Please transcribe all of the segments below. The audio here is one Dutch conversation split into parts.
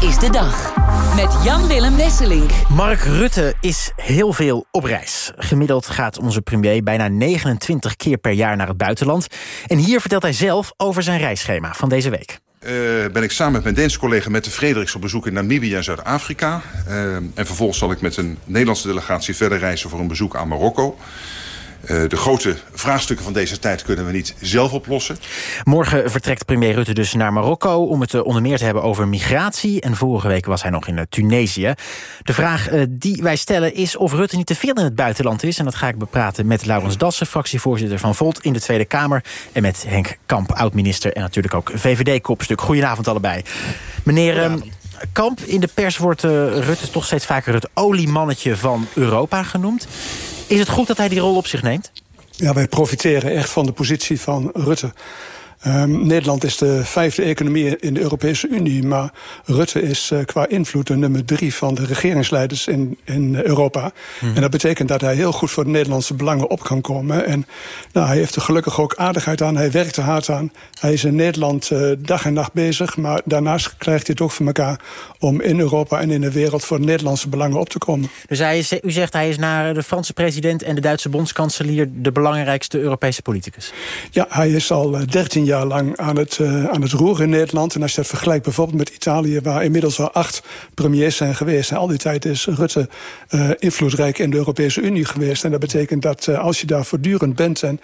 is de dag. Met Jan-Willem Wesselink. Mark Rutte is heel veel op reis. Gemiddeld gaat onze premier bijna 29 keer per jaar naar het buitenland. En hier vertelt hij zelf over zijn reisschema van deze week. Uh, ben ik samen met mijn Deense collega met de Frederiks op bezoek in Namibië en Zuid-Afrika. Uh, en vervolgens zal ik met een Nederlandse delegatie verder reizen voor een bezoek aan Marokko. Uh, de grote vraagstukken van deze tijd kunnen we niet zelf oplossen. Morgen vertrekt premier Rutte dus naar Marokko... om het onder meer te hebben over migratie. En vorige week was hij nog in Tunesië. De vraag uh, die wij stellen is of Rutte niet te veel in het buitenland is. En dat ga ik bepraten met Laurens Dassen, fractievoorzitter van Volt... in de Tweede Kamer. En met Henk Kamp, oud-minister en natuurlijk ook VVD-kopstuk. Goedenavond allebei. Meneer... Um, Kamp, in de pers wordt uh, Rutte toch steeds vaker het oliemannetje van Europa genoemd. Is het goed dat hij die rol op zich neemt? Ja, wij profiteren echt van de positie van Rutte. Um, Nederland is de vijfde economie in de Europese Unie... maar Rutte is uh, qua invloed de nummer drie van de regeringsleiders in, in Europa. Hmm. En dat betekent dat hij heel goed voor de Nederlandse belangen op kan komen. En nou, hij heeft er gelukkig ook aardigheid aan, hij werkt er hard aan. Hij is in Nederland uh, dag en nacht bezig... maar daarnaast krijgt hij het ook voor elkaar om in Europa en in de wereld... voor de Nederlandse belangen op te komen. Dus hij is, u zegt hij is naar de Franse president en de Duitse bondskanselier... de belangrijkste Europese politicus? Ja, hij is al 13 jaar lang aan het, uh, aan het roeren in Nederland. En als je dat vergelijkt bijvoorbeeld met Italië... waar inmiddels al acht premiers zijn geweest. En al die tijd is Rutte uh, invloedrijk in de Europese Unie geweest. En dat betekent dat uh, als je daar voortdurend bent... en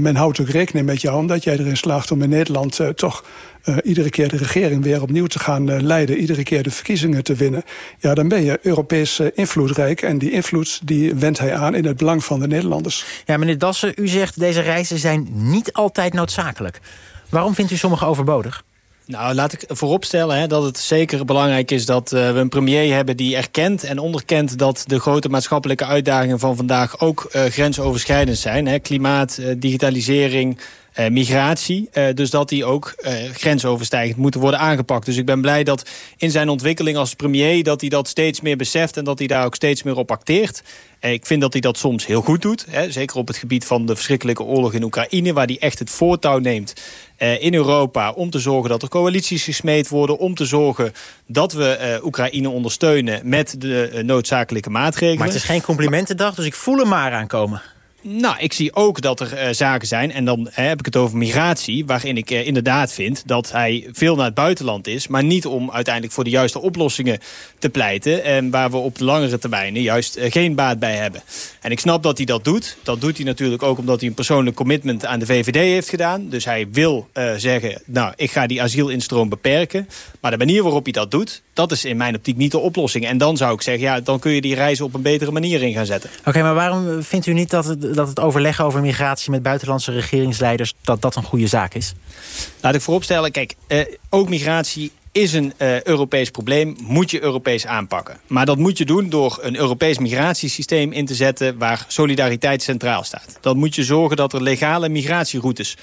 men houdt ook rekening met jou... omdat jij erin slaagt om in Nederland toch... Uh, iedere keer de regering weer opnieuw te gaan uh, leiden... iedere keer de verkiezingen te winnen... ja, dan ben je Europees uh, invloedrijk. En die invloed die wendt hij aan in het belang van de Nederlanders. Ja, meneer Dassen, u zegt deze reizen zijn niet altijd noodzakelijk. Waarom vindt u sommige overbodig? Nou, laat ik vooropstellen hè, dat het zeker belangrijk is dat uh, we een premier hebben die erkent en onderkent dat de grote maatschappelijke uitdagingen van vandaag ook uh, grensoverschrijdend zijn. Hè. Klimaat, uh, digitalisering, uh, migratie. Uh, dus dat die ook uh, grensoverstijgend moeten worden aangepakt. Dus ik ben blij dat in zijn ontwikkeling als premier... dat hij dat steeds meer beseft en dat hij daar ook steeds meer op acteert. Ik vind dat hij dat soms heel goed doet. Hè, zeker op het gebied van de verschrikkelijke oorlog in Oekraïne... waar hij echt het voortouw neemt in Europa... om te zorgen dat er coalities gesmeed worden... om te zorgen dat we Oekraïne ondersteunen met de noodzakelijke maatregelen. Maar het is geen complimentendag, dus ik voel hem maar aankomen. Nou, ik zie ook dat er uh, zaken zijn, en dan hè, heb ik het over migratie... waarin ik uh, inderdaad vind dat hij veel naar het buitenland is... maar niet om uiteindelijk voor de juiste oplossingen te pleiten... en waar we op de langere termijn juist geen baat bij hebben. En ik snap dat hij dat doet. Dat doet hij natuurlijk ook omdat hij een persoonlijk commitment aan de VVD heeft gedaan. Dus hij wil zeggen, nou, ik ga die asielinstroom beperken. Maar de manier waarop hij dat doet, dat is in mijn optiek niet de oplossing. En dan zou ik zeggen, ja, dan kun je die reizen op een betere manier in gaan zetten. Oké, okay, maar waarom vindt u niet dat het dat het overleggen over migratie met buitenlandse regeringsleiders... dat dat een goede zaak is? Laat ik vooropstellen, kijk, eh, ook migratie is een uh, Europees probleem, moet je Europees aanpakken. Maar dat moet je doen door een Europees migratiesysteem in te zetten... waar solidariteit centraal staat. Dan moet je zorgen dat er legale migratieroutes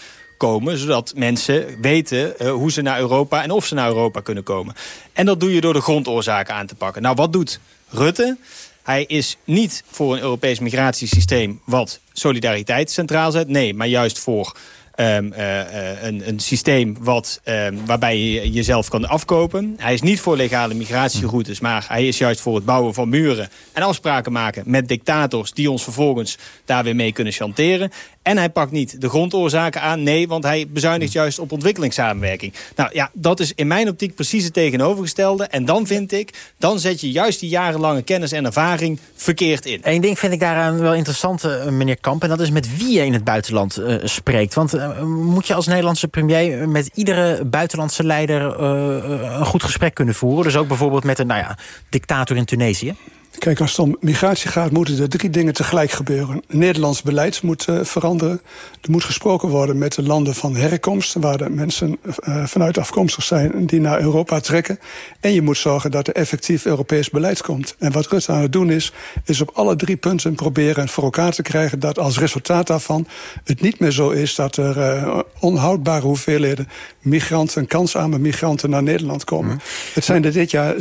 komen... zodat mensen weten uh, hoe ze naar Europa en of ze naar Europa kunnen komen. En dat doe je door de grondoorzaken aan te pakken. Nou, wat doet Rutte? Hij is niet voor een Europees migratiesysteem wat solidariteit centraal zet. Nee, maar juist voor Um, uh, uh, een, een, systeem wat, um, waarbij je jezelf kan afkopen. Hij is niet voor legale migratieroutes, maar hij is juist voor het bouwen van muren en afspraken maken met dictators die ons vervolgens daar weer mee kunnen chanteren. En hij pakt niet de grondoorzaken aan. Nee, want hij bezuinigt juist op ontwikkelingssamenwerking. Nou ja, dat is in mijn optiek precies het tegenovergestelde. En dan vind ik, dan zet je juist die jarenlange kennis en ervaring verkeerd in. Eén ding vind ik daaraan wel interessant, uh, meneer Kamp. En dat is met wie je in het buitenland uh, spreekt. Want moet je als Nederlandse premier met iedere buitenlandse leider een goed gesprek kunnen voeren? Dus ook bijvoorbeeld met een nou ja, dictator in Tunesië? Kijk, als het om migratie gaat, moeten er drie dingen tegelijk gebeuren. Nederlands beleid moet uh, veranderen. Er moet gesproken worden met de landen van herkomst... waar de mensen uh, vanuit afkomstig zijn die naar Europa trekken. En je moet zorgen dat er effectief Europees beleid komt. En wat Rutte aan het doen is, is op alle drie punten proberen voor elkaar te krijgen... dat als resultaat daarvan het niet meer zo is... dat er uh, onhoudbare hoeveelheden migranten, kansarme migranten naar Nederland komen. Mm. Het zijn er dit jaar 70.000.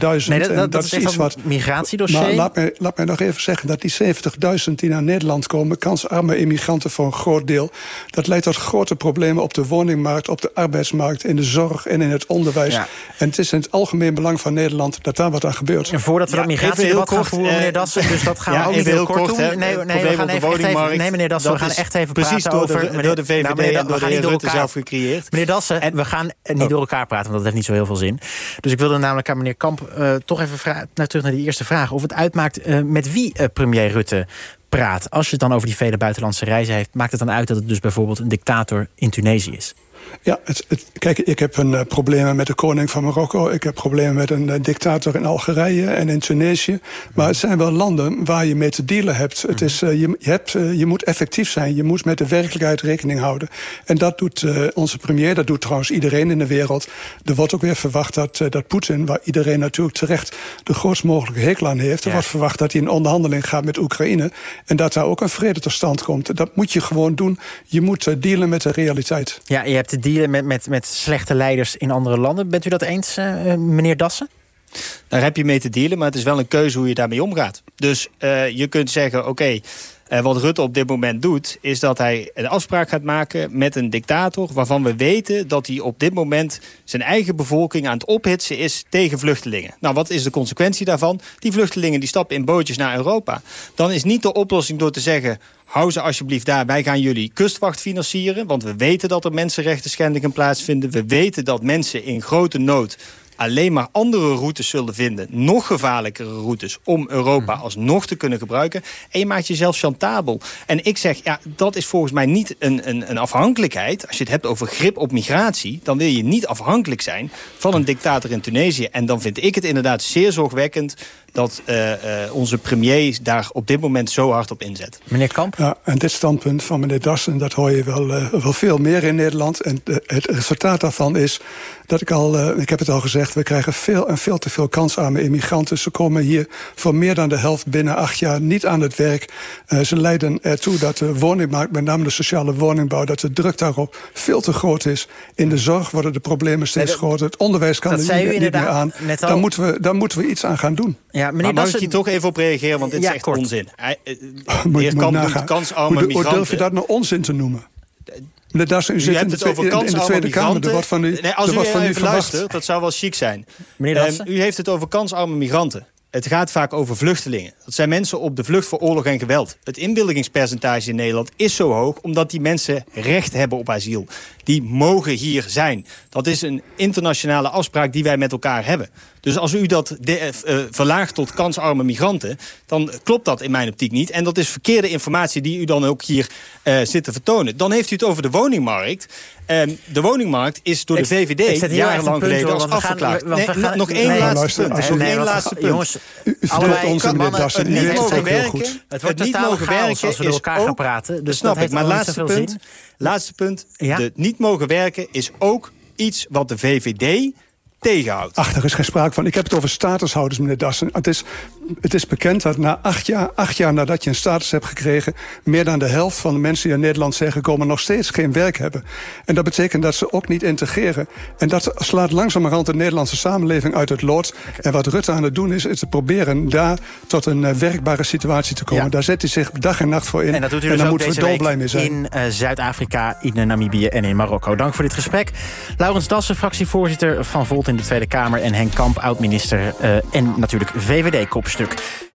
Nee, dat, dat, dat, is iets wat... Migratie Maar laat mij, laat mij nog even zeggen dat die 70.000 die naar Nederland komen, kansarme immigranten voor een groot deel, dat leidt tot grote problemen op de woningmarkt, op de arbeidsmarkt, in de zorg en in het onderwijs. Ja. En het is in het algemeen belang van Nederland dat daar wat aan gebeurt. En voordat we Ja, dat even heel migratiedebat gaan voeren, eh, meneer Dassen... dus dat gaan ja, we ook even niet heel kort kort, doen. Nee, nee, we gaan even, echt even, nee, meneer Dassen, we gaan echt even precies praten door de- over... door de VVD Nou, meneer, en door de heer door Rutte elkaar- zelf gecreëerd. Meneer Dassen, we gaan eh, niet door elkaar praten, want dat heeft niet zo heel veel zin. Dus ik wilde namelijk aan meneer Kamp eh, toch even terug naar die eerste vraag. Of het uitmaakt eh, met wie eh, premier Rutte praat. Als je het dan over die vele buitenlandse reizen heeft... maakt het dan uit dat het dus bijvoorbeeld een dictator in Tunesië is? Ja, het, het- kijk, ik heb een uh, problemen met de koning van Marokko. Ik heb problemen met een uh, dictator in Algerije en in Tunesië. Maar het zijn wel landen waar je mee te dealen hebt. Het is, uh, je, je, hebt, je moet effectief zijn. Je moet met de werkelijkheid rekening houden. En dat doet onze premier, dat doet trouwens iedereen in de wereld. Er wordt ook weer verwacht dat, dat Poetin, waar iedereen natuurlijk terecht de grootst mogelijke hekel aan heeft. Er Ja. wordt verwacht dat hij in onderhandeling gaat met Oekraïne. En dat daar ook een vrede tot stand komt. Dat moet je gewoon doen. Je moet dealen met de realiteit. Ja, je hebt te dealen met, met, met slechte leiders in andere landen. Bent u dat eens, eh, meneer Dassen? Daar heb je mee te dealen, maar het is wel een keuze hoe je daarmee omgaat. Dus uh, je kunt zeggen, oké, uh, wat Rutte op dit moment doet... is dat hij een afspraak gaat maken met een dictator... waarvan we weten dat hij op dit moment zijn eigen bevolking aan het ophitsen is... tegen vluchtelingen. Nou, wat is de consequentie daarvan? Die vluchtelingen die stappen in bootjes naar Europa. Dan is niet de oplossing door te zeggen... hou ze alsjeblieft daar, wij gaan jullie kustwacht financieren... want we weten dat er mensenrechten schendingen plaatsvinden. We weten dat mensen in grote nood alleen maar andere routes zullen vinden. Nog gevaarlijkere routes om Europa alsnog te kunnen gebruiken. En je maakt jezelf chantabel. En ik zeg, ja, dat is volgens mij niet een, een, een afhankelijkheid. Als je het hebt over grip op migratie... dan wil je niet afhankelijk zijn van een dictator in Tunesië. En dan vind ik het inderdaad zeer zorgwekkend dat uh, uh, onze premier daar op dit moment zo hard op inzet. Meneer Kamp? Ja, en dit standpunt van meneer Dassen, dat hoor je wel, uh, wel veel meer in Nederland. En het resultaat daarvan is dat ik al, ik heb het al gezegd... we krijgen veel en veel te veel kansarme immigranten. Ze komen hier voor meer dan de helft binnen acht jaar niet aan het werk. ze leiden ertoe dat de woningmarkt, met name de sociale woningbouw... dat de druk daarop veel te groot is. In de zorg worden de problemen steeds Nee, dat- groter. Het onderwijs kan er niet, meer aan. net al. Daar moeten, we, daar moeten we iets aan gaan doen. Ja, meneer Maar mag ik hier toch even op reageren, want dit Ja, is echt kort. onzin. Hij, eh, de kansarme migranten. hoe durf je dat nou onzin te noemen? Meneer Dassen, u, U zit in hebt de, het over kansarme migranten. wordt van u, nee, als u u even verwacht. luistert, dat zou wel chic zijn. Meneer Dassen? u heeft het over kansarme migranten. Het gaat vaak over vluchtelingen. Dat zijn mensen op de vlucht voor oorlog en geweld. Het inbeeldigingspercentage in Nederland is zo hoog... omdat die mensen recht hebben op asiel. Die mogen hier zijn. Dat is een internationale afspraak die wij met elkaar hebben. Dus als u dat de, eh, verlaagt tot kansarme migranten... dan klopt dat in mijn optiek niet. En dat is verkeerde informatie die u dan ook hier eh, zit te vertonen. Dan heeft u het over de woningmarkt. Ehm, de woningmarkt is door de Ik- VVD jarenlang geleden door, als Nee, nog één nee, laatste punt. Nog één laatste punt. Jongens, U, u Allebei ons, meneer mannen, Dassen. het U niet het mogen ook heel werken. goed. Het wordt Het niet mogen werken als we door elkaar gaan praten. Dus dat snap dat ik. Maar laatste punt, laatste punt. Ja? De niet mogen werken is ook iets wat de VVD tegenhoudt. Ach, er is geen sprake van. Ik heb het over statushouders, meneer Dassen. Het is, het is bekend dat na acht jaar, acht jaar nadat je een status hebt gekregen... meer dan de helft van de mensen die in Nederland zijn gekomen... nog steeds geen werk hebben. En dat betekent dat ze ook niet integreren. En dat slaat langzamerhand de Nederlandse samenleving uit het lood. En wat Rutte aan het doen is, is te proberen daar tot een eh, werkbare situatie te komen. Ja. Daar zet hij zich dag en nacht voor in. En dat doet u en dus daar moeten we dolblij mee zijn. in eh, Zuid-Afrika, in Namibië en in Marokko. Dank voor dit gesprek. Laurens Dassen, fractievoorzitter van Volt in de Tweede Kamer... en Henk Kamp, oud-minister eh, en natuurlijk VVD-kopstuk. Frühstück.